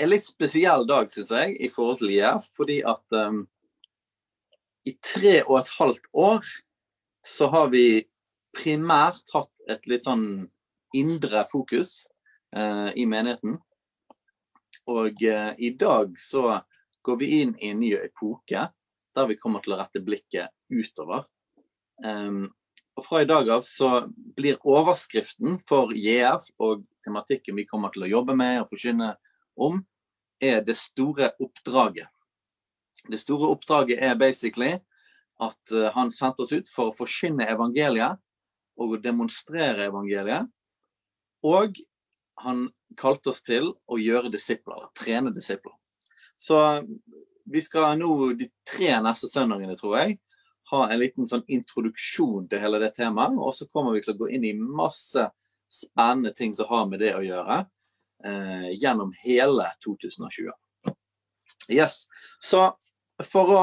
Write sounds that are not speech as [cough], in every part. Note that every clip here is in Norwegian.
en litt spesiell dag, syns jeg, i forhold til IF. Fordi at um, i tre og et halvt år så har vi primært hatt et litt sånn indre fokus uh, i menigheten. Og uh, i dag så går vi inn i en ny epoke der vi kommer til å rette blikket utover. Um, og fra i dag av så blir overskriften for JF og tematikken vi kommer til å jobbe med og forkynne om, er det store oppdraget. Det store oppdraget er basically at uh, han sendte oss ut for å forkynne evangeliet og å demonstrere evangeliet. Og han kalte oss til å gjøre disipler, eller trene disipler. Så vi skal nå de tre neste søndagene, tror jeg, ha en liten sånn introduksjon til hele det temaet. Og så kommer vi til å gå inn i masse spennende ting som har med det å gjøre, eh, gjennom hele 2020. Yes. Så for å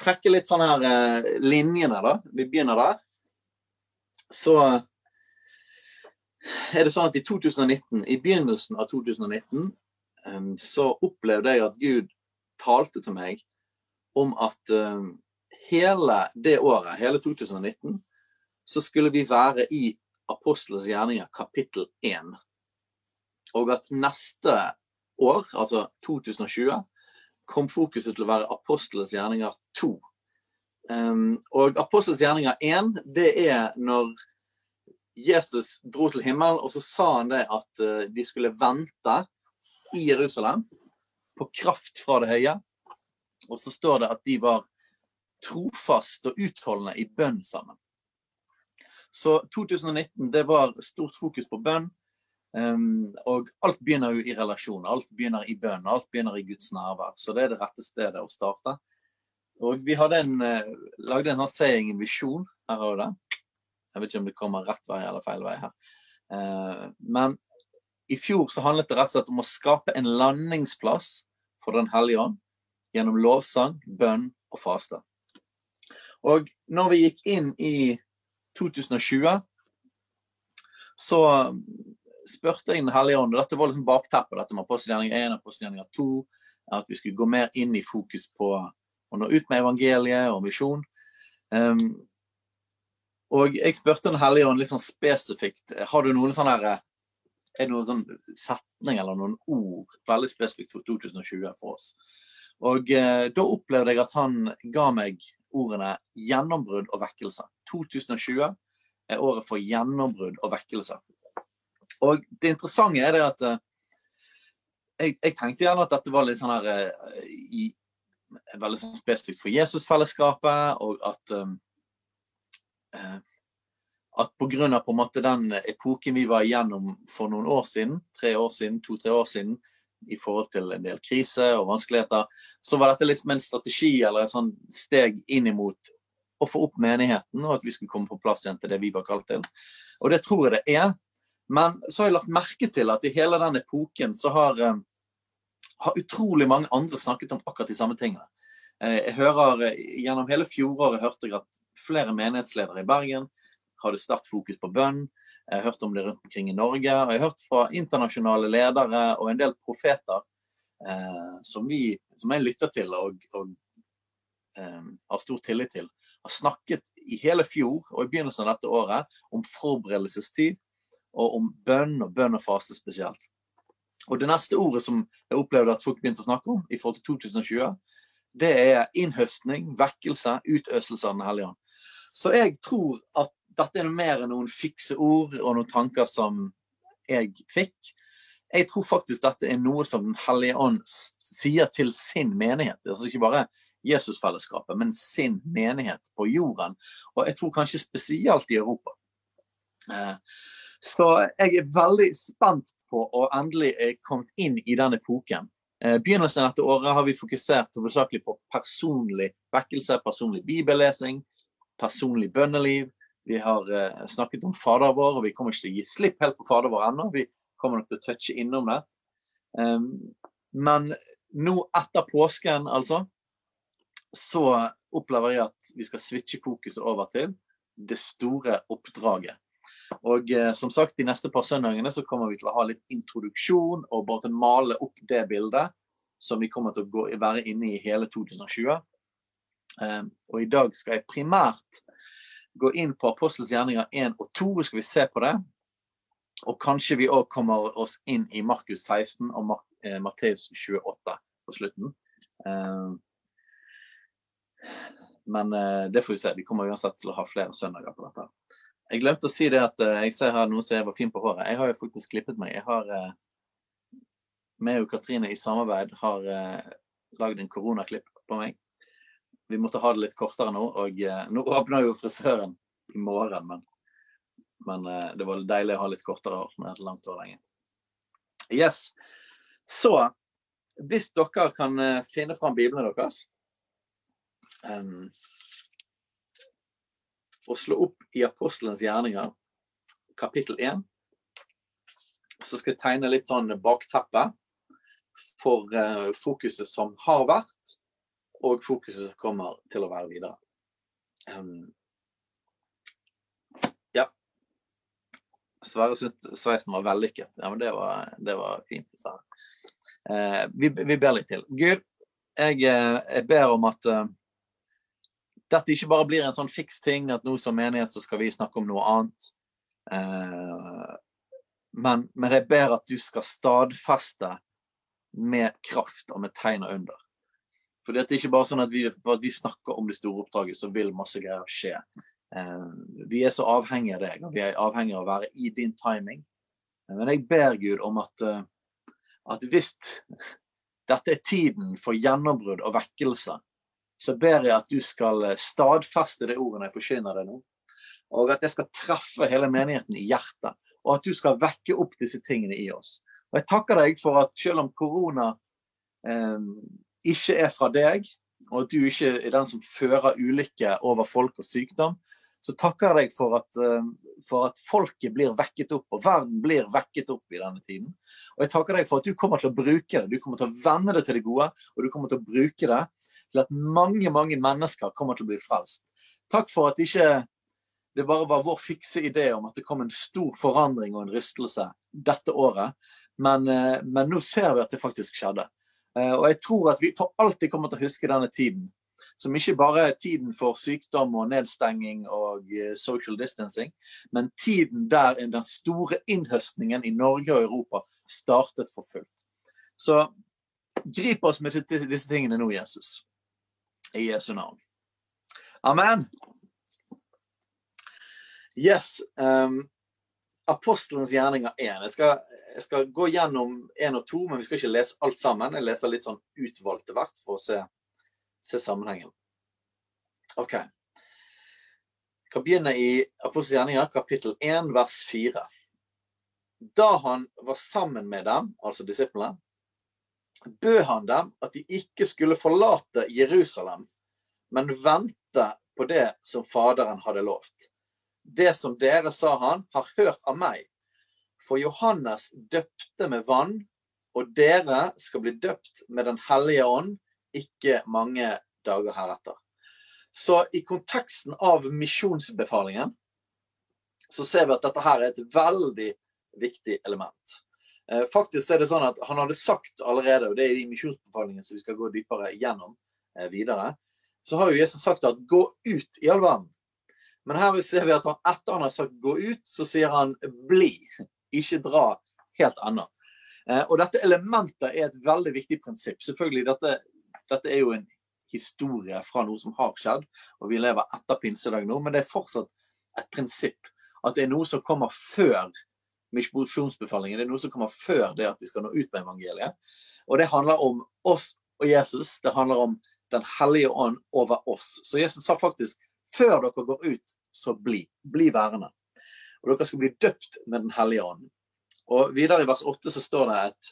trekke litt sånn her eh, linjene, da. Vi begynner der så er det sånn at i 2019, i begynnelsen av 2019, så opplevde jeg at Gud talte til meg om at hele det året, hele 2019, så skulle vi være i Apostelens gjerninger kapittel 1. Og at neste år, altså 2020, kom fokuset til å være Apostelens gjerninger 2. Um, og Apostelens gjerninger 1, det er når Jesus dro til himmelen, og så sa han det at uh, de skulle vente i Jerusalem på kraft fra det høye. Og så står det at de var trofast og utholdende i bønn sammen. Så 2019 det var stort fokus på bønn. Um, og alt begynner jo i relasjon. Alt begynner i bønn. Alt begynner i Guds nærvær. Så det er det rette stedet å starte. Og vi hadde en, uh, lagde en sånn saying, en visjon. Her og der. Jeg vet ikke om det kommer rett vei eller feil vei her. Uh, men i fjor så handlet det rett og slett om å skape en landingsplass for Den hellige ånd gjennom lovsang, bønn og faste. Og når vi gikk inn i 2020, så spurte jeg Den hellige ånd, og dette var liksom bakteppet, dette med apostelgjerning 1 og apostelgjerning 2, at vi skulle gå mer inn i fokus på å nå ut med evangeliet og misjon. Um, og jeg spurte Den hellige ånd litt sånn spesifikt har du noen sånne her, er det noen sånn setning eller noen ord veldig spesifikt for 2020 for oss. Og eh, da opplevde jeg at han ga meg ordene gjennombrudd og vekkelse. 2020 er året for gjennombrudd og vekkelse. Og det interessante er det at eh, jeg, jeg, tenkte gjerne at dette var litt sånn her eh, i, veldig sånn spesifikt for Jesusfellesskapet, og at um, uh, at pga. på en måte den epoken vi var igjennom for noen år siden, tre år siden, to-tre år siden, i forhold til en del krise og vanskeligheter, så var dette litt som en strategi eller et sånn steg inn imot å få opp menigheten, og at vi skulle komme på plass igjen til det vi var kalt til. Og det tror jeg det er. Men så har jeg lagt merke til at i hele den epoken så har, har utrolig mange andre snakket om akkurat de samme tingene. Jeg hører, Gjennom hele fjoråret hørte jeg at flere menighetsledere i Bergen hadde sterkt fokus på bønn. Jeg har hørt om det rundt omkring i Norge. Og jeg har hørt fra internasjonale ledere og en del profeter eh, som, vi, som jeg lytter til og, og eh, har stor tillit til, har snakket i hele fjor og i begynnelsen av dette året om forberedelsestid og om bønn og bønn og faste spesielt. Og det neste ordet som jeg opplevde at folk begynte å snakke om i forhold til 2020, det er innhøstning, vekkelse, utøselse av Den hellige ånd. Så jeg tror at dette er mer enn noen fikse ord og noen tanker som jeg fikk. Jeg tror faktisk dette er noe som Den hellige ånd sier til sin menighet. Altså ikke bare Jesusfellesskapet, men sin menighet på jorden. Og jeg tror kanskje spesielt i Europa. Eh, så jeg er veldig spent på å endelig komme inn i den epoken. Eh, begynnelsen av dette året har vi fokusert hovedsakelig på personlig vekkelse, personlig bibellesing, personlig bønneliv. Vi har uh, snakket om Fader vår, og vi kommer ikke til å gi slipp helt på Fader vår ennå. Vi kommer nok til å touche innom det. Um, men nå etter påsken, altså, så opplever jeg at vi skal switche fokuset over til det store oppdraget. Og eh, som sagt, De neste par søndagene så kommer vi til å ha litt introduksjon og bare til å male opp det bildet som vi kommer til å gå, være inne i hele 2020. Eh, og I dag skal jeg primært gå inn på Apostels gjerninger 1 og 2. Skal vi se på det. Og kanskje vi òg kommer oss inn i Markus 16 og Mar eh, Matteus 28 på slutten. Eh, men eh, det får vi se. Vi kommer uansett til å ha flere søndager på dette. Jeg glemte å si det at eh, jeg ser her noen som var fin på håret. Jeg har jo faktisk klippet meg. Jeg har eh, meg og Katrine i samarbeid har eh, lagd en koronaklipp på meg vi måtte ha det litt kortere nå. Og nå åpner jo frisøren i morgen, men, men det var deilig å ha litt kortere hår med langt hår lenge. Yes. Så hvis dere kan finne fram biblene deres um, og slå opp i apostelens gjerninger, kapittel 1, så skal jeg tegne litt sånn bakteppe for fokuset som har vært, og fokuset som kommer til å være videre. Um, ja. Sverre syntes sveisen var vellykket. Ja, men det var, det var fint. sa uh, vi, vi, ber litt til. Gud, jeg, eh, jeg ber om at dette ikke bare blir en sånn fiks ting, at nå som menighet så skal vi snakke om noe annet. Eh, men, men jeg ber at du skal stadfeste med kraft og med tegn og under. For det er ikke bare sånn at vi, at vi, snakker om det store oppdraget, så vil masse greier skje. Eh, vi er så avhengige av deg, og vi er avhengige av å være i din timing. Men jeg ber Gud om at, uh, at hvis dette er tiden for gjennombrudd og vekkelse, så ber jeg at du skal stadfeste det ordet jeg forkynner deg nå. Og at jeg skal treffe hele menigheten i hjertet. Og at du skal vekke opp disse tingene i oss. Og jeg takker deg for at selv om korona eh, ikke er fra deg, og at du ikke er den som fører ulykke over folk og sykdom, så takker jeg deg for at, eh, for at, folket blir vekket opp, og verden blir vekket opp i denne tiden. Og jeg takker deg for at du kommer til å bruke det. Du kommer til å vende det til det gode, og du kommer til å bruke det til at mange, mange mennesker kommer til å bli frelst. Takk for at ikke det bare var vår fikse idé om at det kom en stor forandring og en rystelse dette året, men, eh, men nå ser vi at det faktisk skjedde. Eh, og jeg tror at vi for alltid kommer til å huske denne tiden. Som ikke bare er tiden for sykdom og nedstenging og eh, social distancing, men tiden der den store innhøstningen i Norge og Europa startet for fullt. Så grip oss med disse tingene nå, Jesus. I Jesu navn. Amen. Yes. Um, Apostelens gjerninger 1. Jeg skal jeg skal gå gjennom 1 og 2, men vi skal ikke lese alt sammen. Jeg leser litt sånn utvalgte hvert for å se, se sammenhengen. OK. Jeg kan begynne i Apostelens gjerninger, kapittel 1, vers 4. Da han var sammen med dem, altså disiplene, bød han dem at de ikke skulle forlate Jerusalem, men vente på det som Faderen hadde lovt. Det som dere, sa han, har hørt av meg for Johannes døpte med vann, og dere skal bli døpt med Den hellige ånd ikke mange dager heretter. Så i konteksten av misjonsbefalingen så ser vi at dette her er et veldig viktig element. Eh, faktisk er det sånn at Han hadde sagt allerede, og det er i misjonsbefalingen som vi skal gå dypere gjennom eh, videre, så har jo Jesus sagt at 'gå ut i all verden'. Men her ser vi at han, etter han har sagt 'gå ut', så sier han 'bli' ikke dra helt ennå. Eh, og dette elementet er et veldig viktig prinsipp. Selvfølgelig, dette, dette er jo en historie fra noe som har skjedd, og vi lever etter pinsedag nå, men det er fortsatt et prinsipp. At det er noe som kommer før misjonsbefalingen. Det er noe som kommer før det at vi skal nå ut med evangeliet. Og det handler om oss og Jesus. Det handler om Den hellige ånd over oss. Så Jesus sa faktisk før dere går ut, så bli. Bli værende. Og dere skal bli døpt med Den hellige ånd. Og videre i vers 8 så står det et,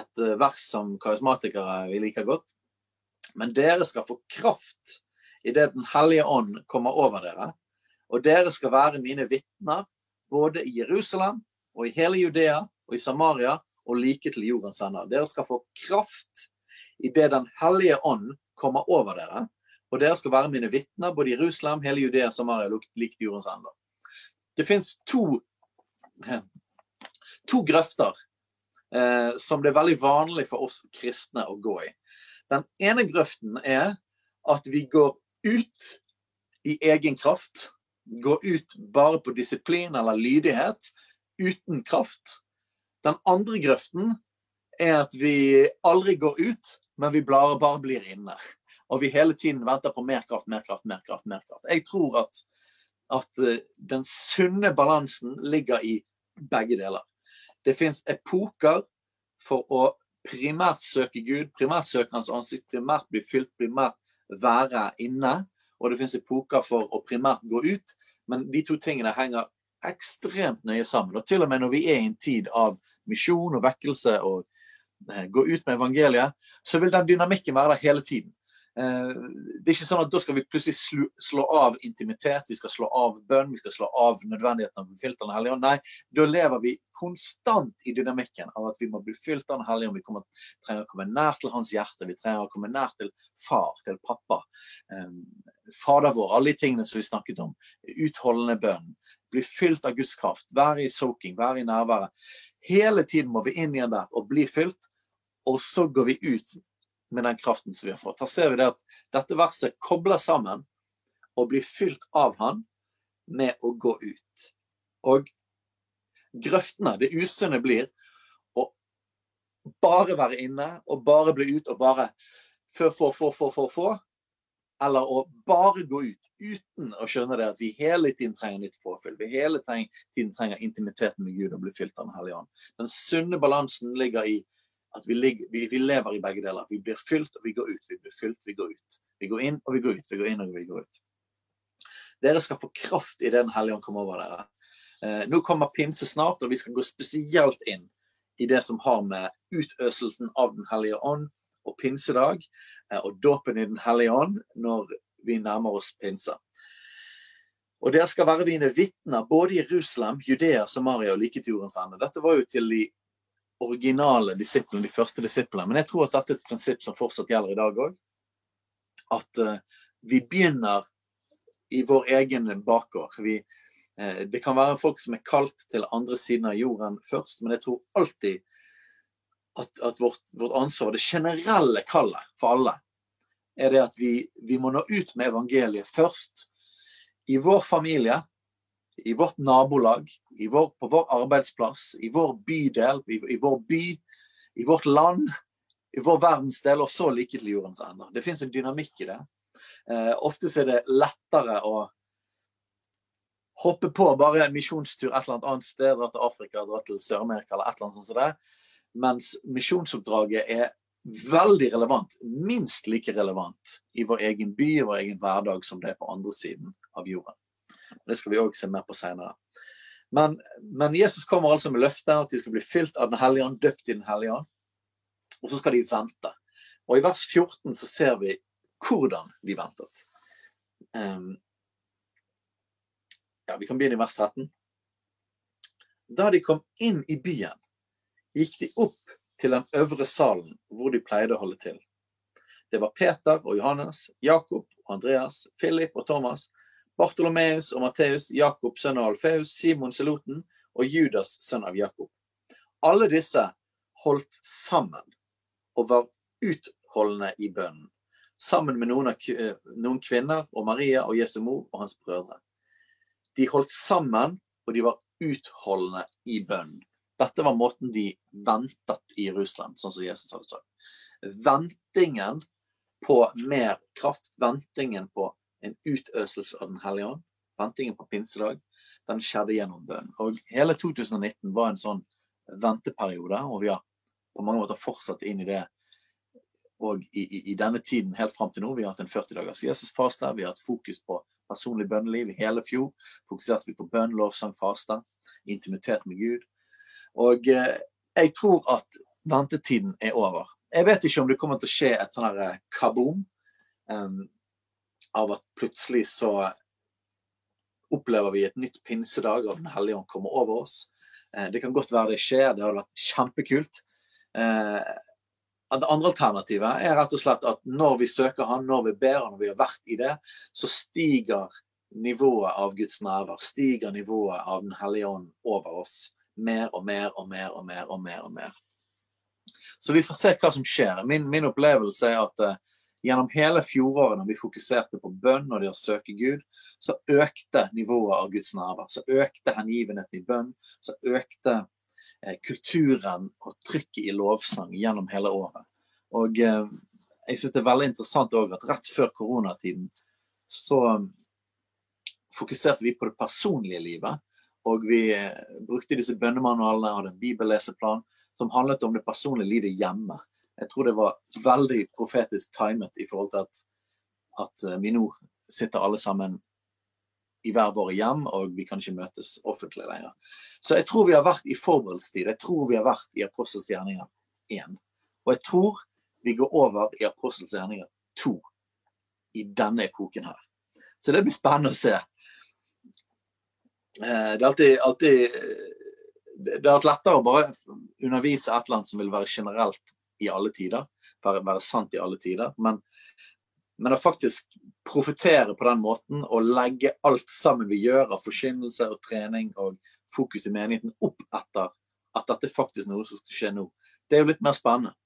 et vers som karismatikere vi liker godt. Men dere skal få kraft idet Den hellige ånd kommer over dere. Og dere skal være mine vitner både i Jerusalem og i hele Judea og i Samaria og like til jordens ender. Dere skal få kraft idet Den hellige ånd kommer over dere. Og dere skal være mine vitner både i Jerusalem, hele Judea, Samaria og like til jordens ender. Det fins to, to grøfter eh, som det er veldig vanlig for oss kristne å gå i. Den ene grøften er at vi går ut i egen kraft. Går ut bare på disiplin eller lydighet, uten kraft. Den andre grøften er at vi aldri går ut, men vi bare, bare blir inne. Og vi hele tiden venter på mer kraft, mer kraft, mer kraft. mer kraft. Jeg tror at, at eh, den sunne balansen ligger i begge deler. Det fins epoker for å primært søke Gud, primært søke Hans ansikt, primært bli fylt, primært være inne. Og det fins epoker for å primært gå ut. Men de to tingene henger ekstremt nøye sammen. Og til og med når vi er i en tid av misjon og vekkelse og eh, gå ut med evangeliet, så vil den dynamikken være der hele tiden. Eh, det er ikke sånn at Da skal vi plutselig slå, av intimitet, vi skal slå av bønn, vi skal slå av nødvendigheten av å bli fylt av Den hellige ånd. Nei, da lever vi konstant i dynamikken av at vi må bli fylt av Den hellige ånd. Vi kommer, trenger å komme nær til hans hjerte, vi trenger å komme nær til far, til pappa. Um, Fader vår, alle de tingene som vi snakket om. Utholdende bønn. Bli fylt av Guds kraft. Være i soaking, være i nærværet. Hele tiden må vi inn igjen der og bli fylt. Og så går vi ut med den kraften som vi har fått. Her ser vi det at dette verset kobler sammen og blir fylt av han med å gå ut. Og grøftene, det usunne, blir å bare være inne og bare bli ut og bare få, få, få, få, få, få. Eller å bare gå ut uten å skjønne det at vi hele tiden trenger nytt påfyll. Vi hele tiden trenger intimiteten med Gud og bli fylt av Den hellige ånd. Den sunne balansen ligger i at vi, ligger, vi, vi, lever i begge deler. Vi blir fylt, og vi går ut. Vi blir fylt, vi går ut. Vi går inn, og vi går ut. Vi går inn, og vi går ut. Dere skal få kraft i det Den hellige ånd kommer over dere. Eh, nå kommer pinse snart, og vi skal gå spesielt inn i det som har med utøselsen av Den hellige ånd og pinsedag eh, og dåpen i Den hellige ånd når vi nærmer oss pinse. Og dere skal være dine vitner både i Jerusalem, Judea, Samaria og like til jordens ende. Dette var jo til de originale disiplene, de første disiplene. Men jeg tror at dette er et prinsipp som fortsatt gjelder i dag òg. At uh, vi begynner i vår egen bakgård. Vi, uh, det kan være folk som er kalt til andre siden av jorden først, men jeg tror alltid at, at vårt, vårt, ansvar, det generelle kallet for alle, er det at vi, vi må nå ut med evangeliet først. I vår familie, i vårt nabolag, i vår, på vår arbeidsplass, i vår bydel, i, i, vår by, i vårt land, i vår verdensdel, og så like til jordens ender. Det fins en dynamikk i det. Eh, ofte er det lettere å hoppe på bare misjonstur et eller annet sted, dra til Afrika, dra til Sør-Amerika eller et eller annet sånt som det. Mens misjonsoppdraget er veldig relevant, minst like relevant, i vår egen by og vår egen hverdag som det er på andre siden av jorden. Det skal vi òg se mer på seinere. Men, men, Jesus kommer altså med løftet at de skal bli fylt av Den hellige ånd, døpt i Den hellige ånd. Og så skal de vente. Og i vers 14 så ser vi hvordan de ventet. Um, ja, Vi kan begynne i vers 13. Da de kom inn i byen, gikk de opp til den øvre salen hvor de pleide å holde til. Det var Peter og Johannes, Jakob og Andreas, Philip og Thomas, Bartolomeus og Matteus, Jakob sønn av Alfeus, Simon Seloten og Judas sønn av Jakob. Alle disse holdt sammen og var utholdende i bønnen, sammen med noen, av, noen kvinner og Maria og Jesu mor og hans brødre. De holdt sammen, og de var utholdende i bønnen. Dette var måten de ventet i Jerusalem, sånn som Jesus hadde sagt. Ventingen på mer kraft, ventingen på en utøselse av Den hellige ånd, ventingen på pinsedag, den skjedde gjennom bønn. Og hele 2019 var en sånn venteperiode, og vi har på mange måter fortsatt inn i det og i, i, i denne tiden helt fram til nå. Vi har hatt en 40 dagers Jesusfaste, vi har hatt fokus på personlig bønneliv i hele fjor. Fokuserte vi på bønn, lovsang, faste, intimitet med Gud. Og eh, jeg tror at ventetiden er over. Jeg vet ikke om det kommer til å skje et sånn eh, kaboom um, av at plutselig så opplever vi et nytt pinsedag og Den hellige ånd kommer over oss. Eh, det kan godt være det skjer, det hadde vært kjempekult. Eh, det andre alternativet er rett og slett at når vi søker Han, når vi ber Han, når vi har vært i det, så stiger nivået av Guds nærvær, stiger nivået av Den hellige ånd over oss. Mer og mer og mer og mer og mer. og mer. Så vi får se hva som skjer. Min, min opplevelse er at uh, gjennom hele fjoråret, når vi fokuserte på bønn og det å søke Gud, så økte nivået av Guds nærvær. Så økte hengivenheten i bønn. Så økte eh, kulturen og trykket i lovsang gjennom hele året. Og eh, jeg syns det er veldig interessant òg at rett før koronatiden så fokuserte vi på det personlige livet. Og vi brukte disse bønnemanualene, hadde en bibelleseplan som handlet om det personlige livet hjemme. Jeg tror det var veldig profetisk timet i forhold til at, at eh, vi nå sitter alle sammen i hver våre hjem, og vi kan ikke møtes offentlig lenger. Så jeg tror vi har vært i forberedelsestid. Jeg tror vi har vært i Apostels gjerninger 1. Og jeg tror vi går over i Apostels gjerninger 2 i denne epoken her. Så det blir spennende å se. Eh, det er alltid, alltid det har vært lettere å bare undervise et eller annet som vil være generelt i alle tider. Være, være sant i alle tider. Men, men, å faktisk profetere på den måten og legge alt sammen vi gjør av forkynnelse og trening og fokus i menigheten opp etter at dette faktisk er noe som skal skje nå, det er jo litt mer spennende.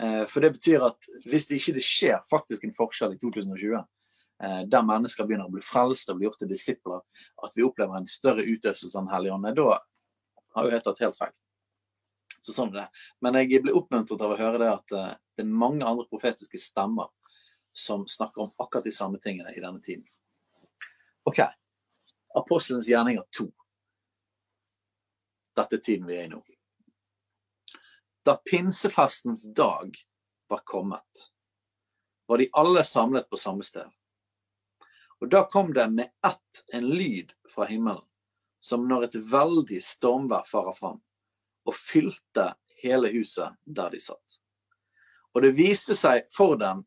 Eh, for det betyr at hvis det ikke skjer faktisk en forskjell i 2020, eh, der mennesker begynner å bli frelst og bli gjort til disipler, at vi opplever en større utøvelse av Den hellige da har jo jeg tatt helt feil. Så sånn er det. Men jeg blir oppmuntret av å høre det at uh, det er mange andre profetiske stemmer som snakker om akkurat de samme tingene i denne tiden. OK. Apostelens gjerninger 2. Dette er tiden vi er i nå. Da pinsefestens dag var kommet, var de alle samlet på samme sted. Og da kom det med ett en lyd fra himmelen som når et veldig stormvær farer fram, og fylte hele huset der de satt. Og det viste seg for dem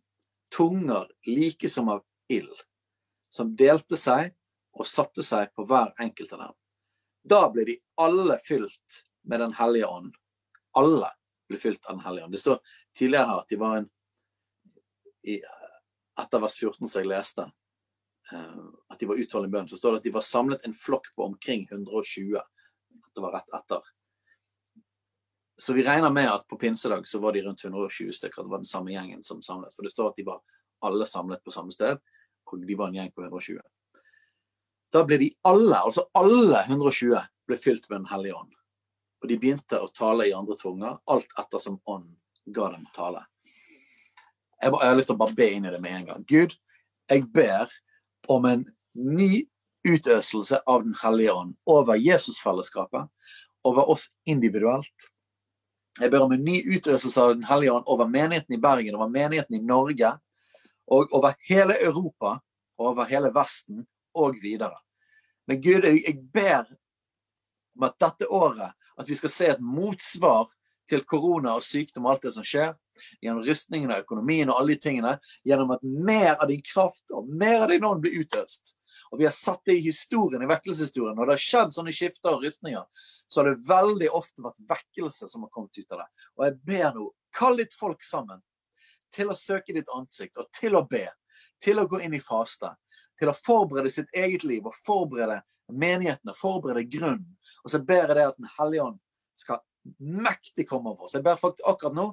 tunger like som av ild, som delte seg og satte seg på hver enkelt av dem. Da ble de alle fylt med Den hellige ånd. Alle ble fylt av Den hellige ånd. Det står tidligere her at de var en i, Etter vers 14 som jeg leste, Eh, at de var utholdende bønn, så står det at de var samlet en flokk på omkring 120. Det var rett etter. Så vi regner med at på pinsedag så var de rundt 120 stykker. Det var den samme gjengen som samlet. For det står at de var alle samlet på samme sted, og de var en gjeng på 120. Da ble de alle, altså alle 120, ble fylt med Den hellige ånd. Og de begynte å tale i andre tunger, alt etter som ånden ga dem tale. Jeg, bare, jeg har lyst til å bare be inn i det med en gang. Gud, jeg ber om en ny utøselse av Den hellige ånd over Jesusfellesskapet, over oss individuelt. Jeg ber om en ny utøvelse av Den hellige ånd over menigheten i Bergen, over menigheten i Norge, og over hele Europa, over hele Vesten og videre. Men Gud, jeg ber om at dette året at vi skal se et motsvar til korona og sykdom og alt det som skjer, gjennom rustningen og økonomien og alle de tingene, gjennom at mer av din kraft og mer av din ånd blir utøst. Og Vi har satt det i historien, i vekkelseshistorien. Når det har skjedd sånne skifter og rystninger, så har det veldig ofte vært vekkelse som har kommet ut av det. Og jeg ber nå, kall ditt folk sammen til å søke ditt ansikt og til å be. Til å gå inn i faste. Til å forberede sitt eget liv og forberede menighetene, forberede grunnen. Og så ber jeg det at Den hellige ånd skal mektig komme over oss. Jeg ber faktisk akkurat nå,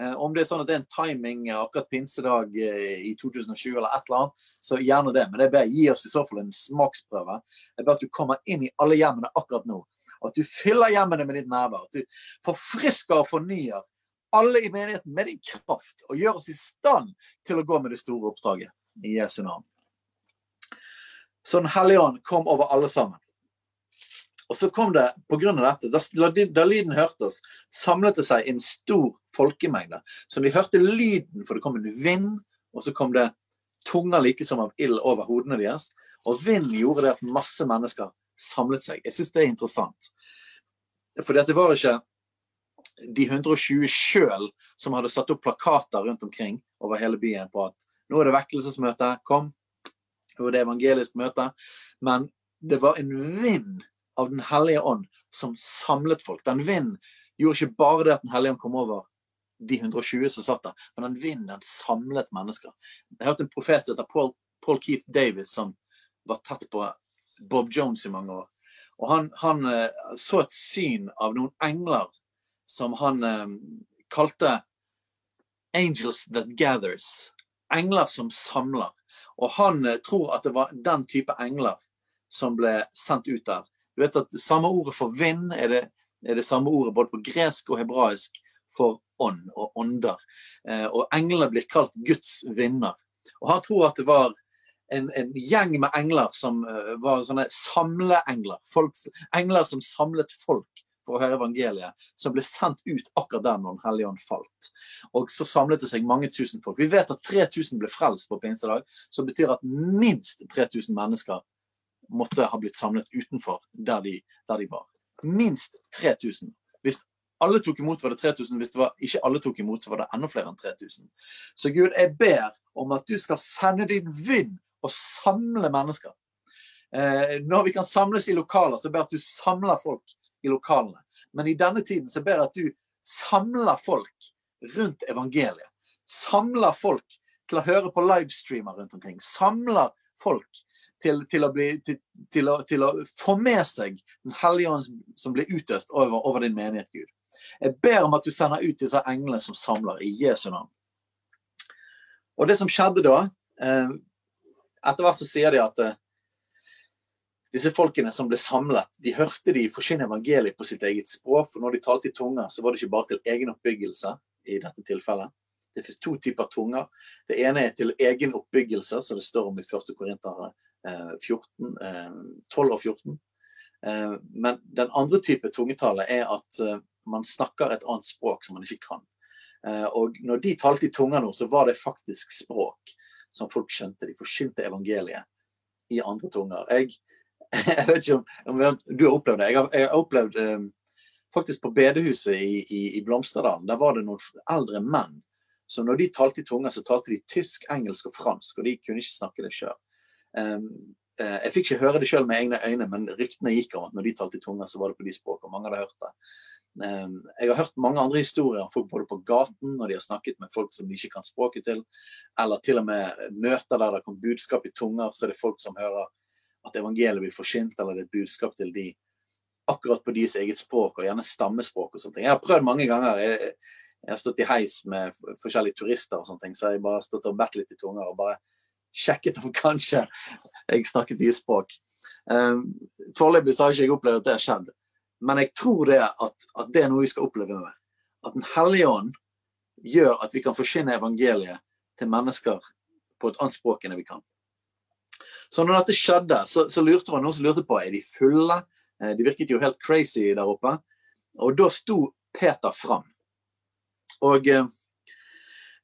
eh, om det er sånn at det er en timing eh, akkurat pinsedag eh, i 2020 eller et eller annet, så gjerne det. Men jeg ber gi oss i så fall en smaksprøve. Jeg ber at du kommer inn i alle hjemmene akkurat nå. At du fyller hjemmene med ditt nærvær. At du forfrisker og fornyer alle i menigheten med din kraft og gjør oss i stand til å gå med det store oppdraget. I Jesu navn. Så Den hellige ånd kom over alle sammen. Og så kom det, av dette, da, da lyden hørtes, samlet det seg en stor folkemengde. Så de hørte lyden, for det kom en vind, og så kom det tunger like som av ild over hodene deres. Og vinden gjorde det at masse mennesker samlet seg. Jeg syns det er interessant. Fordi det var ikke de 120 sjøl som hadde satt opp plakater rundt omkring over hele byen på at nå er det vekkelsesmøte, kom. Nå er det evangelisk møte. Men det var en vind av Den hellige ånd som samlet folk. Den vinden gjorde ikke bare det at Den hellige ånd kom over de 120 som satt der, men den vinden samlet mennesker. Jeg hørte en profet som heter Paul, Paul, Keith Davis, som var tett på Bob Jones i mange år. Og han, han uh, så et syn av noen engler som han um, kalte 'angels that gathers'. Engler som samler. Og han uh, tror at det var den type engler som ble sendt ut der. Du vet at Samme ordet for vind er det, er det samme ordet både på gresk og hebraisk for ånd og ånder. Eh, og englene blir kalt Guds vinner. Og han tror at det var en, en gjeng med engler som uh, var sånne samleengler. Folk, engler som samlet folk for å høre evangeliet, som ble sendt ut akkurat der når Den hellige ånd falt. Og så samlet det seg mange tusen folk. Vi vet at 3000 ble frelst på pinsedag, som betyr at minst 3000 mennesker måtte ha blitt samlet utenfor der de, der de var. Minst 3000. Hvis alle tok imot, var det 3000. Hvis det var, ikke alle tok imot, så var det enda flere enn 3000. Så Gud, jeg ber om at du skal sende din vind og samle mennesker. Eh, når vi kan samles i lokaler, så ber jeg at du samler folk i lokalene. Men i denne tiden så ber jeg at du samler folk rundt evangeliet. Samler folk til å høre på livestreamer rundt omkring. Samler folk til, til, å, bli, til, å, til å, få med seg Den hellige ånd som blir utøst over, over din menighet, Gud. Jeg ber om at du sender ut disse englene som samler, i Jesu navn. Og det som skjedde da eh, Etter hvert så sier de at eh, disse folkene som ble samlet, de hørte de forkynne evangeliet på sitt eget språk. For når de talte i tunger, så var det ikke bare til egen oppbyggelse i dette tilfellet. Det finnes to typer tunger. Det ene er til egen oppbyggelse, som det står om i 1. Korinter 14, 12 og 14. Eh, men den andre type tungetale er at man snakker et annet språk som man ikke kan. Eh, og når de talte i tunga nå, så var det faktisk språk som folk skjønte. De forsynte evangeliet i andre tunger. Jeg, [laughs] jeg vet ikke om, om, du har opplevd det. Jeg har, jeg har opplevd eh, faktisk på bedehuset i, i, i Blomsterdalen. Der var det noen eldre menn. Så når de talte i tunga, så talte de tysk, engelsk og fransk. Og de kunne ikke snakke det sjøl. Um, eh, jeg fikk ikke høre det sjøl med egne øyne, men ryktene gikk om at når de talte i tunga, så var det på de språkene. Mange hadde hørt det. Ehm, jeg har hørt mange andre historier om folk både på gaten når de har snakket med folk som de ikke kan språket til, eller til og med møter der det kom budskap i tunger, så er det folk som hører at evangeliet blir forsynt, eller det er et budskap til de akkurat på deres eget språk, og gjerne stammespråk og sånne ting. Jeg har prøvd mange ganger. Jeg, jeg har stått i heis med forskjellige turister og sånne ting, så jeg bare stått og bedt litt i tunger og bare sjekket om kanskje jeg snakket deres språk. Um, Foreløpig har ikke jeg opplevd at det har skjedd. Men jeg tror det at, at, det er noe vi skal oppleve med. At Den hellige ånd gjør at vi kan forsyne evangeliet til mennesker på et annet språk enn vi kan. Så når dette skjedde, så, så lurte man noen som lurte på er de fulle. Eh, de virket jo helt crazy der oppe. Og da sto Peter fram. Og eh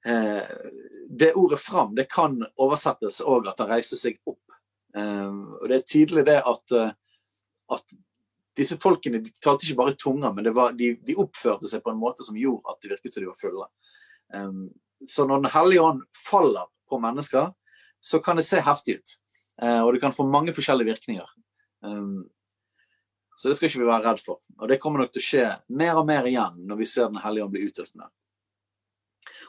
det ordet 'fram' det kan oversettes òg at han reiser seg opp. Eh, og det er tydelig det at, eh, at disse folkene de talte ikke bare tunga, men var, de, de, oppførte seg på en måte som gjorde at det virket som de var fulle. Um, så når Den hellige ånd faller på mennesker, så kan det se heftig ut. Uh, og det kan få mange forskjellige virkninger. Um, så det skal ikke vi være redd for. Og det kommer nok til å skje mer og mer igjen når vi ser Den hellige ånd bli utøst med.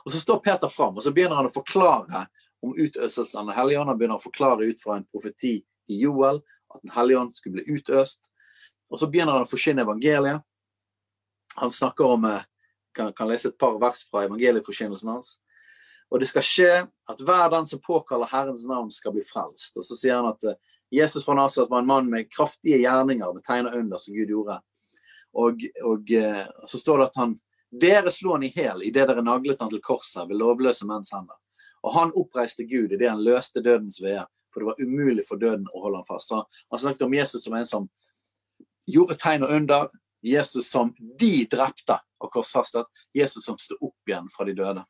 Og så står Peter fram, og så begynner han å forklare om utøselsen av Den hellige ånd. Han begynner å forklare ut fra en profeti i Joel at Den hellige ånd skulle bli utøst. Og så begynner han å forkynne evangeliet. Han snakker om eh, kan, kan lese et par vers fra evangelieforkynnelsen hans. Og det skal skje at hver den som påkaller Herrens navn, skal bli frelst. Og så sier han at eh, Jesus fra Nasaret var en mann med kraftige gjerninger, med tegner under, som Gud gjorde Og, og eh, så står det at han Dere slo han i hjel idet dere naglet han til korset ved lovløse menns hender. Og han oppreiste Gud idet han løste dødens veer, for det var umulig for døden å holde ham fast. Så han snakket om Jesus som en som gjorde tegn og under. Jesus som de drepte og korsfastet. Jesus som sto opp igjen fra de døde.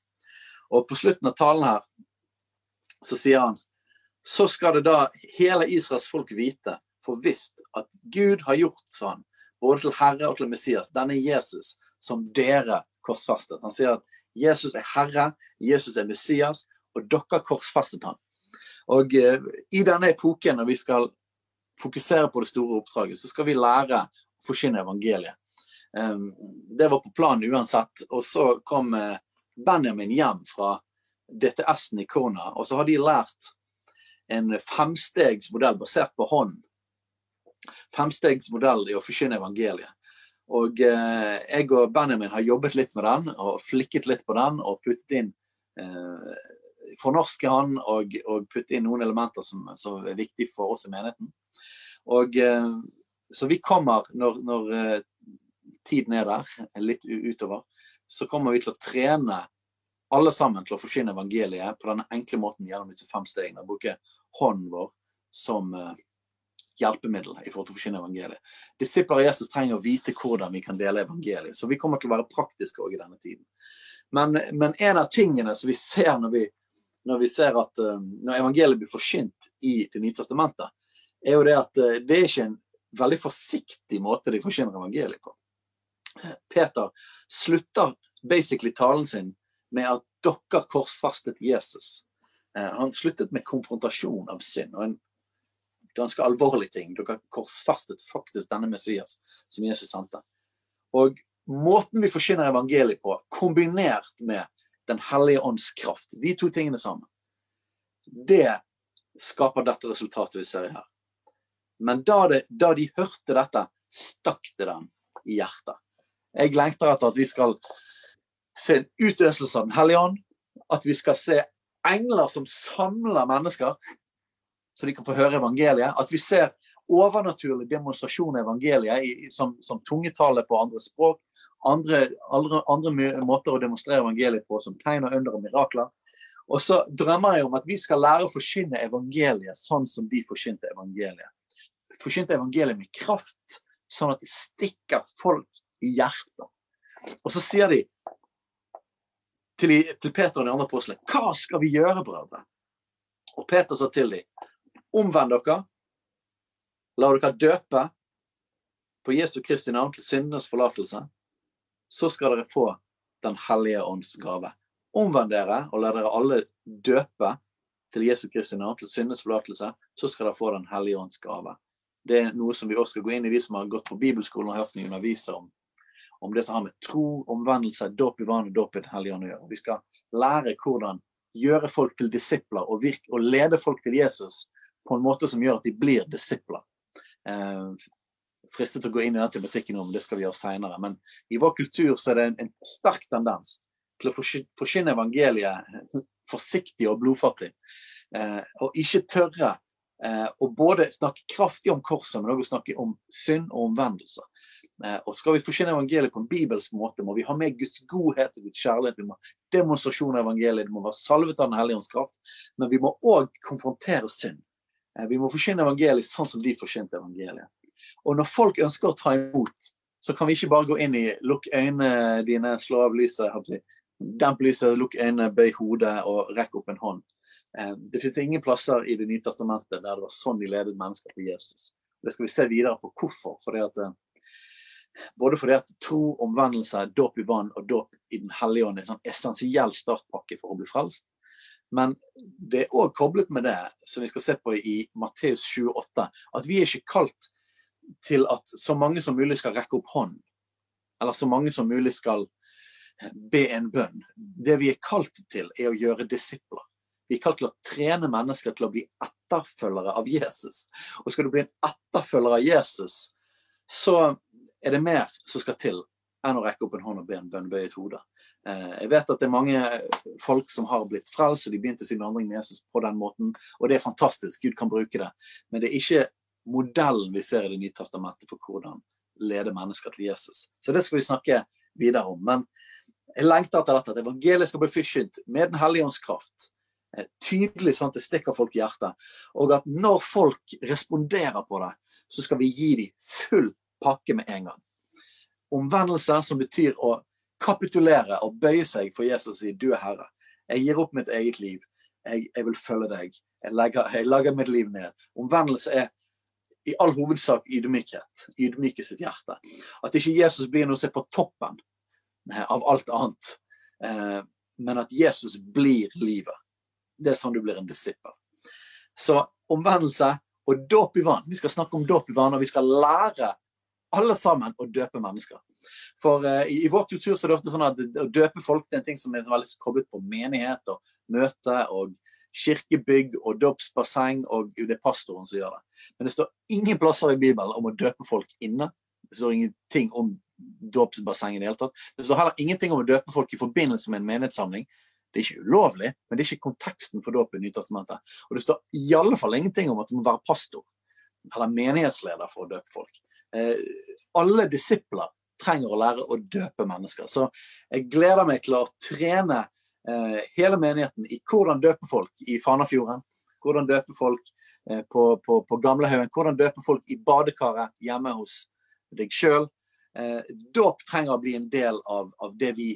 Og på slutten av talen her så sier han så skal det da hele Israels folk vite for visst at Gud har gjort sånn, både til Herre og til Messias, denne Jesus som dere korsfestet. Han sier at Jesus er Herre, Jesus er Messias, og dere korsfestet han. Og eh, I denne epoken, når vi skal fokusere på det store oppdraget, så skal vi lære å forsyne evangeliet. Um, det var på planen uansett. Og så kom eh, Benjamin hjem fra DTS-en i Kona, og så har de lært en femstegsmodell basert på hånd. Femstegsmodell i å forsyne evangeliet. Og eh, jeg og Benjamin har jobbet litt med den og flikket litt på den og puttet inn eh, Fornorske han og, og putte inn noen elementer som, som, er viktige for oss i menigheten. Og eh, Så vi kommer, når, når eh, tiden er der, litt utover, så kommer vi til å trene alle sammen til å forsyne evangeliet på denne enkle måten gjennom disse fem stegene. Bruke hånden vår som uh, hjelpemiddel i forhold til å forkynne evangeliet. Disipler av Jesus trenger å vite hvordan vi kan dele evangeliet, så vi kommer til å være praktiske òg i denne tiden. Men, men, en av tingene som vi ser når vi, når vi ser at uh, når evangeliet blir forkynt i Det nye testamentet, er jo det at uh, det er ikke en veldig forsiktig måte de forkynner evangeliet på. Peter slutter basically talen sin med at dere korsfestet Jesus. Eh, han sluttet med konfrontasjon av synd. og en ganske alvorlige ting. Dere korsfestet faktisk denne Messias som Jesus sendte. Og måten vi forsyner evangeliet på, kombinert med Den hellige ånds kraft, de to tingene sammen, det skaper dette resultatet vi ser her. Men da, det, da de hørte dette, stakk det dem i hjertet. Jeg lengter etter at vi skal se en utøselse av Den hellige ånd, at vi skal se engler som samler mennesker, så de kan få høre evangeliet. At vi ser overnaturlig demonstrasjon av evangeliet i, som, som tungetale på andre språk. Andre, andre, andre, måter å demonstrere evangeliet på, som tegn og under og mirakler. Og så drømmer jeg om at vi skal lære å forkynne evangeliet sånn som de forkynte evangeliet. Forkynte evangeliet med kraft, sånn at det stikker folk i hjertet. Og så sier de til, Peter og de andre apostlene hva skal vi gjøre, brødre? Og Peter sa til dem omvend dere, la dere døpe på Jesu Kristi navn til syndenes forlatelse, så skal dere få Den hellige ånds gave. Omvend dere og la dere alle døpe til Jesu Kristi navn til syndenes forlatelse, så skal dere få Den hellige ånds gave. Det er noe som vi også skal gå inn i, de som har gått på bibelskolen og hørt meg undervise om om det som har med tro, omvendelse, dåp i vann og dåp i Den hellige ånd å gjøre. Vi skal lære hvordan gjøre folk til disipler og, virke, og, lede folk til Jesus på en måte som gjør at de blir disipler. Eh, fristet å gå inn i den tematikken om det skal vi gjøre seinere. Men i vår kultur så er det en, en sterk tendens til å forsyne evangeliet forsiktig og blodfattig. Eh, og ikke tørre eh, å både snakke kraftig om korset, men også snakke om synd og omvendelse. Eh, og skal vi forsyne evangeliet på en bibelsk måte, må vi ha med Guds godhet og Guds kjærlighet. Vi må ha demonstrasjon av evangeliet, det må være salvet av Den hellige ånds kraft. Men vi må òg konfrontere synd. Eh, vi må forkynne evangeliet sånn som de forkynte evangeliet. Og når folk ønsker å ta imot, så kan vi ikke bare gå inn i lukk øynene dine, slå av lyset, demp lyset, lukk øynene, bøy hodet og rekk opp en hånd. Eh, det finnes ingen plasser i Det nye testamentet der det var sånn de ledet mennesker til Jesus. Det skal vi se videre på hvorfor. fordi at både fordi at tro, omvendelse, dåp i vann og dåp i Den hellige ånd er en sånn essensiell startpakke for å bli frelst. Men det er òg koblet med det, som vi skal se på i Matteus 28, at vi er ikke kalt til at så mange som mulig skal rekke opp hånd, eller så mange som mulig skal be en bønn. Det vi er kalt til, er å gjøre disipler. Vi er kalt til å trene mennesker til å bli etterfølgere av Jesus. Og skal du bli en etterfølger av Jesus, så er det mer som skal til enn å rekke opp en hånd og be en bønn, bøye et hode. Eh, jeg vet at det er mange folk som har blitt frelst, og de begynte sin vandring med Jesus på den måten. Og det er fantastisk, Gud kan bruke det. Men det er ikke modellen vi ser i Det nye testamentet for hvordan lede mennesker til Jesus. Så det skal vi snakke videre om. Men jeg lengter etter dette, at evangeliet skal bli forkynt med Den hellige ånds kraft. Eh, tydelig sånn at det stikker folk i hjertet. Og at når folk responderer på det, så skal vi gi dem full pakke med en gang. Omvendelse som betyr å kapitulere og bøye seg for Jesus og si 'du er herre'. Jeg gir opp mitt eget liv. Jeg, jeg vil følge deg. Jeg legger, jeg legger, mitt liv ned. Omvendelse er i all hovedsak ydmykhet. Ydmyke sitt hjerte. At ikke Jesus blir noe som er på toppen av alt annet, eh, men at Jesus blir livet. Det er sånn du blir en disippel. Så omvendelse og dåp i vann. Vi skal snakke om dåp i vann, og vi skal lære alle sammen å døpe mennesker. For uh, i, i, vår kultur så er det ofte sånn at å døpe folk det er en ting som er veldig koblet på menighet og møte og kirkebygg og dåpsbasseng, og det er pastoren som gjør det. Men det står ingen plasser i Bibelen om å døpe folk inne. Det står ingenting om dåpsbasseng i det hele tatt. Det står heller ingenting om å døpe folk i forbindelse med en menighetssamling. Det er ikke ulovlig, men det er ikke konteksten for dåp i Nytestamentet. Og det står i alle fall ingenting om at du må være pastor eller menighetsleder for å døpe folk. Eh, alle disipler trenger å lære å døpe mennesker. Så jeg gleder meg til å trene eh, hele menigheten i hvordan døpe folk i Fanafjorden. Hvordan døpe folk eh, på, på, på Gamlehaugen. Hvordan døpe folk i badekaret hjemme hos deg sjøl. Eh, dåp trenger å bli en del av, av det vi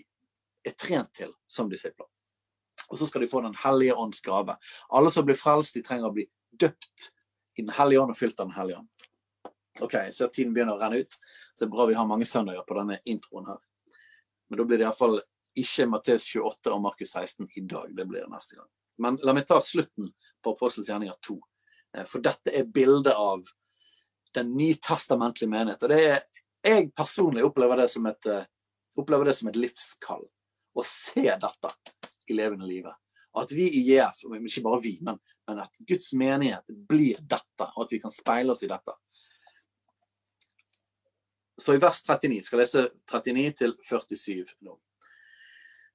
er trent til som disipler. Og så skal de få Den hellige ånds gave. Alle som blir frelst, de trenger å bli døpt i Den hellige ånd og fylt av Den hellige ånd. OK, så tiden begynner å renne ut. Så det er bra vi har mange søndager på denne introen her. Men da blir det iallfall ikke Matteus 28 og Markus 16 i dag. Det blir det neste gang. Men la meg ta slutten på Apostels gjerninger 2. Eh, for dette er bildet av den nytestamentlige menighet. Og det er, jeg personlig opplever det som et, eh, opplever det som et livskall. Å se dette i levende livet. At vi i JF, ikke bare vi, men, men, at Guds menighet blir dette, og at vi kan speile oss i dette. Så i vers 39, skal jeg lese 39 til 47 nå.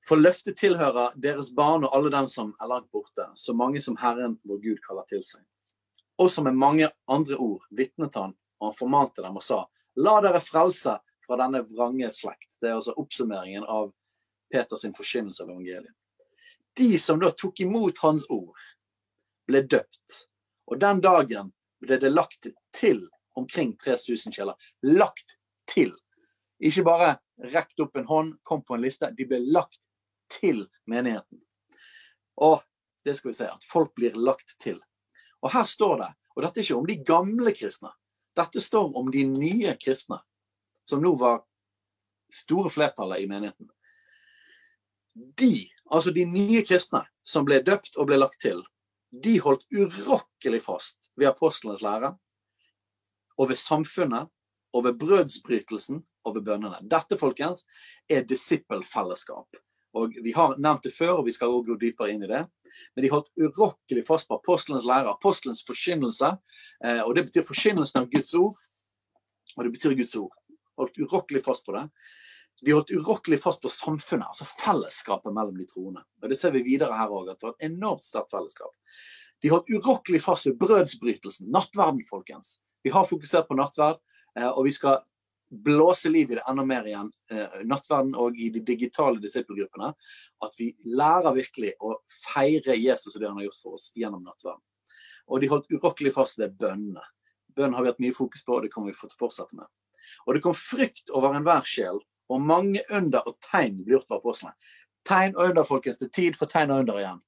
For løftet tilhører deres barn og alle dem som er langt borte, så mange som Herren vår Gud kaller til seg. Og som med mange andre ord vitnet han, og han formante dem og sa, la dere frelse fra denne vrange slekt. Det er altså oppsummeringen av Peters forkynnelse av evangeliet de som da tok imot hans ord, ble døpt. Og den dagen ble det lagt til omkring 3000 kjeller. Lagt til. Ikke bare rekt opp en hånd, kom på en liste. De ble lagt til menigheten. Og det skal vi se, at folk blir lagt til. Og her står det, og dette er ikke om de gamle kristne. Dette står om de nye kristne, som nå var store flertallet i menigheten. De altså de nye kristne som ble døpt og ble lagt til, de holdt urokkelig fast ved apostlenes lære og ved samfunnet og ved brødsbrytelsen og ved bønnene. Dette, folkens, er disippelfellesskap. Og Vi har nevnt det før, og vi skal gå dypere inn i det. Men de holdt urokkelig fast på apostelens lære, apostelens forkynnelse. Eh, og Det betyr forkynnelsen av Guds ord, og det betyr Guds ord. Holdt urokkelig fast på det. De holdt urokkelig fast på samfunnet, altså fellesskapet mellom de troende. Og Det ser vi videre her òg, at det var et enormt sterkt fellesskap. De holdt urokkelig fast ved brødsbrytelsen, nattverden, folkens. Vi har fokusert på nattverd, og vi skal blåse liv i det enda mer igjen. Eh, nattverden og i de digitale disippelgruppene. At vi lærer virkelig å feire Jesus og det han har gjort for oss gjennom nattverden. Og de holdt urokkelig fast ved bønnene. Bønn har vi hatt mye fokus på, og det kommer vi fortsette med. Og det kom frykt over enhver sjel, og mange under og tegn ble gjort for apostlene. Tegn og under, folkens. Det er tid for tegn og under igjen.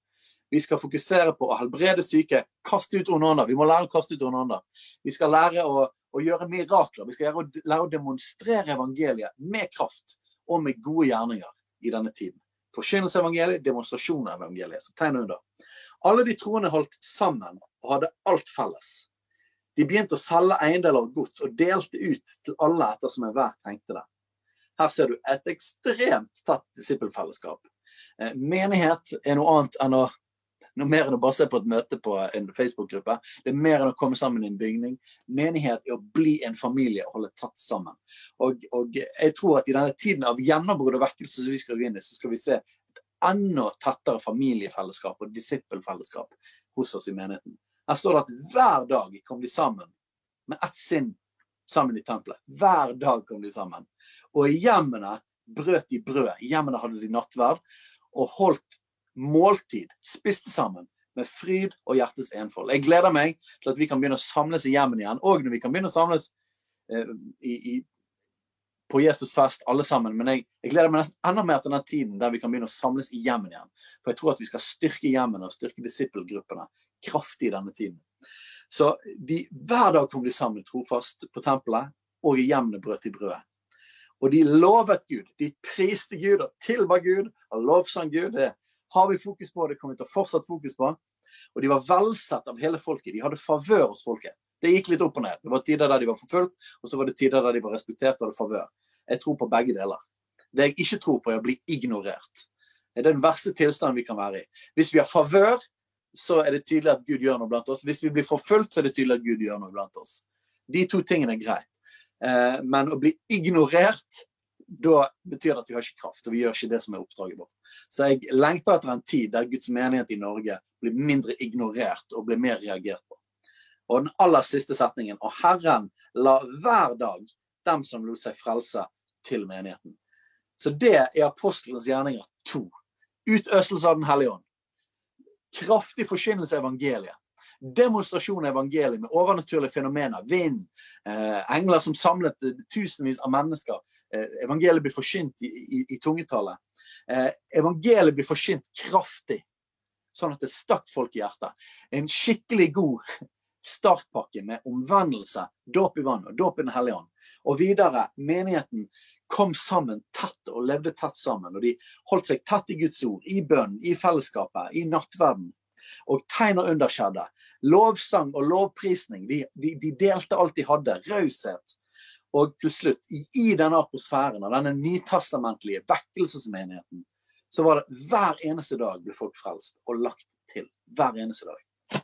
Vi skal fokusere på å helbrede syke, kaste ut onde ånder. Vi må lære å kaste ut onde ånder. Vi skal lære å, å, gjøre mirakler. Vi skal lære å, demonstrere evangeliet med kraft og med gode gjerninger i denne tiden. Forkynnelse av evangeliet, demonstrasjon av evangeliet. Så tegn under. Alle de troende holdt sammen og hadde alt felles. De begynte å selge eiendeler og gods og delte ut til alle etter som enhver trengte det. Her ser du et ekstremt tett disippelfellesskap. Eh, menighet er noe annet enn å noe mer enn å bare se på et møte på en Facebook-gruppe. Det er mer enn å komme sammen i en bygning. Menighet er å bli en familie og holde tatt sammen. Og, og jeg tror at i denne tiden av gjennombrudd og vekkelse som vi skal gå inn i, så skal vi se et enda tettere familiefellesskap og disippelfellesskap hos oss i menigheten. Her står det at hver dag kom de sammen med ett sinn sammen i tempelet. Hver dag kom de sammen. Og i hjemmene brøt de brød. I hjemmene hadde de nattverd og holdt måltid. spist sammen med fryd og hjertets enfold. Jeg gleder meg til at vi kan begynne å samles i hjemmene igjen, og når vi kan begynne å samles eh, i, i, på Jesus fest, alle sammen. Men jeg, jeg, gleder meg nesten enda mer til den tiden der vi kan begynne å samles i hjemmene igjen. For jeg tror at vi skal styrke hjemmene og styrke disippelgruppene kraftig i denne tiden. Så de, hver dag kom de sammen trofast på tempelet, og i hjemmene brøt de brødet. Og de lovet Gud. De priste Gud og tilba Gud og lovsang Gud. Det har vi fokus på, det kommer vi til å fortsatt fokus på. Og de var velsett av hele folket. De hadde favør hos folket. Det gikk litt opp og ned. Det var tider der de var forfulgt, og så var det tider der de var respektert og hadde favør. Jeg tror på begge deler. Det jeg ikke tror på, er å bli ignorert. Det er den verste tilstanden vi kan være i. Hvis vi har favør, så er det tydelig at Gud gjør noe blant oss. Hvis vi blir forfulgt, så er det tydelig at Gud gjør noe blant oss. De to tingene er greit. Eh, men å bli ignorert, da betyr det at vi har ikke kraft, og vi gjør ikke det som er oppdraget vårt. Så jeg lengter etter en tid der Guds menighet i Norge blir mindre ignorert og blir mer reagert på. Og den aller siste setningen Og Herren la hver dag dem som lot seg frelse, til menigheten. Så det er apostelens gjerninger to. Utøselse av Den hellige ånd. Kraftig forkynnelse av evangeliet. Demonstrasjon av evangeliet med overnaturlige fenomener. Vind, eh, engler som samlet tusenvis av mennesker. Eh, evangeliet blir forkynt i, i, i tungetallet. Eh, evangeliet blir forsynt kraftig, sånn at det stakk folk i hjertet. En skikkelig god startpakke med omvendelse, dåp i vann og dåp i Den hellige ånd. Og videre, menigheten kom sammen tett og levde tett sammen. Og de holdt seg tett i Guds ord, i bønn, i fellesskapet, i nattverden. Og tegn og under skjedde. Lovsang og lovprisning. De, de, de delte alt de hadde. Raushet. Og til slutt, i, i denne atmosfæren av denne nytestamentlige vekkelsesmenigheten, så var det hver eneste dag ble folk frelst og lagt til. Hver eneste dag.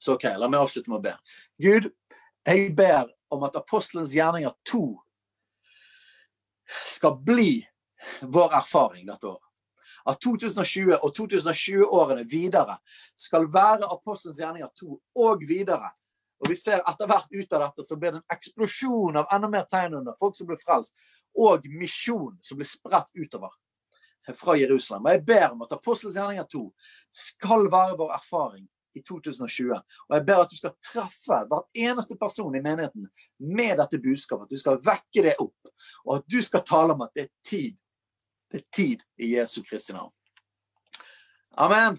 Så OK, la meg avslutte med å be. Gud, jeg ber om at apostelens gjerninger to skal bli vår erfaring dette året. At 2020 og 2020-årene videre skal være apostelens gjerninger to og videre. Og vi ser etter hvert ut av dette så blir det en eksplosjon av enda mer tegn under folk som blir frelst, og misjon som blir spredt utover fra Jerusalem. Og jeg ber om at Apostels gjerninger 2 skal være vår erfaring i 2020. Og jeg ber at du skal treffe hver eneste person i menigheten med dette budskapet. At du skal vekke det opp, og at du skal tale om at det er tid. Det er tid i Jesu Kristi navn. Amen.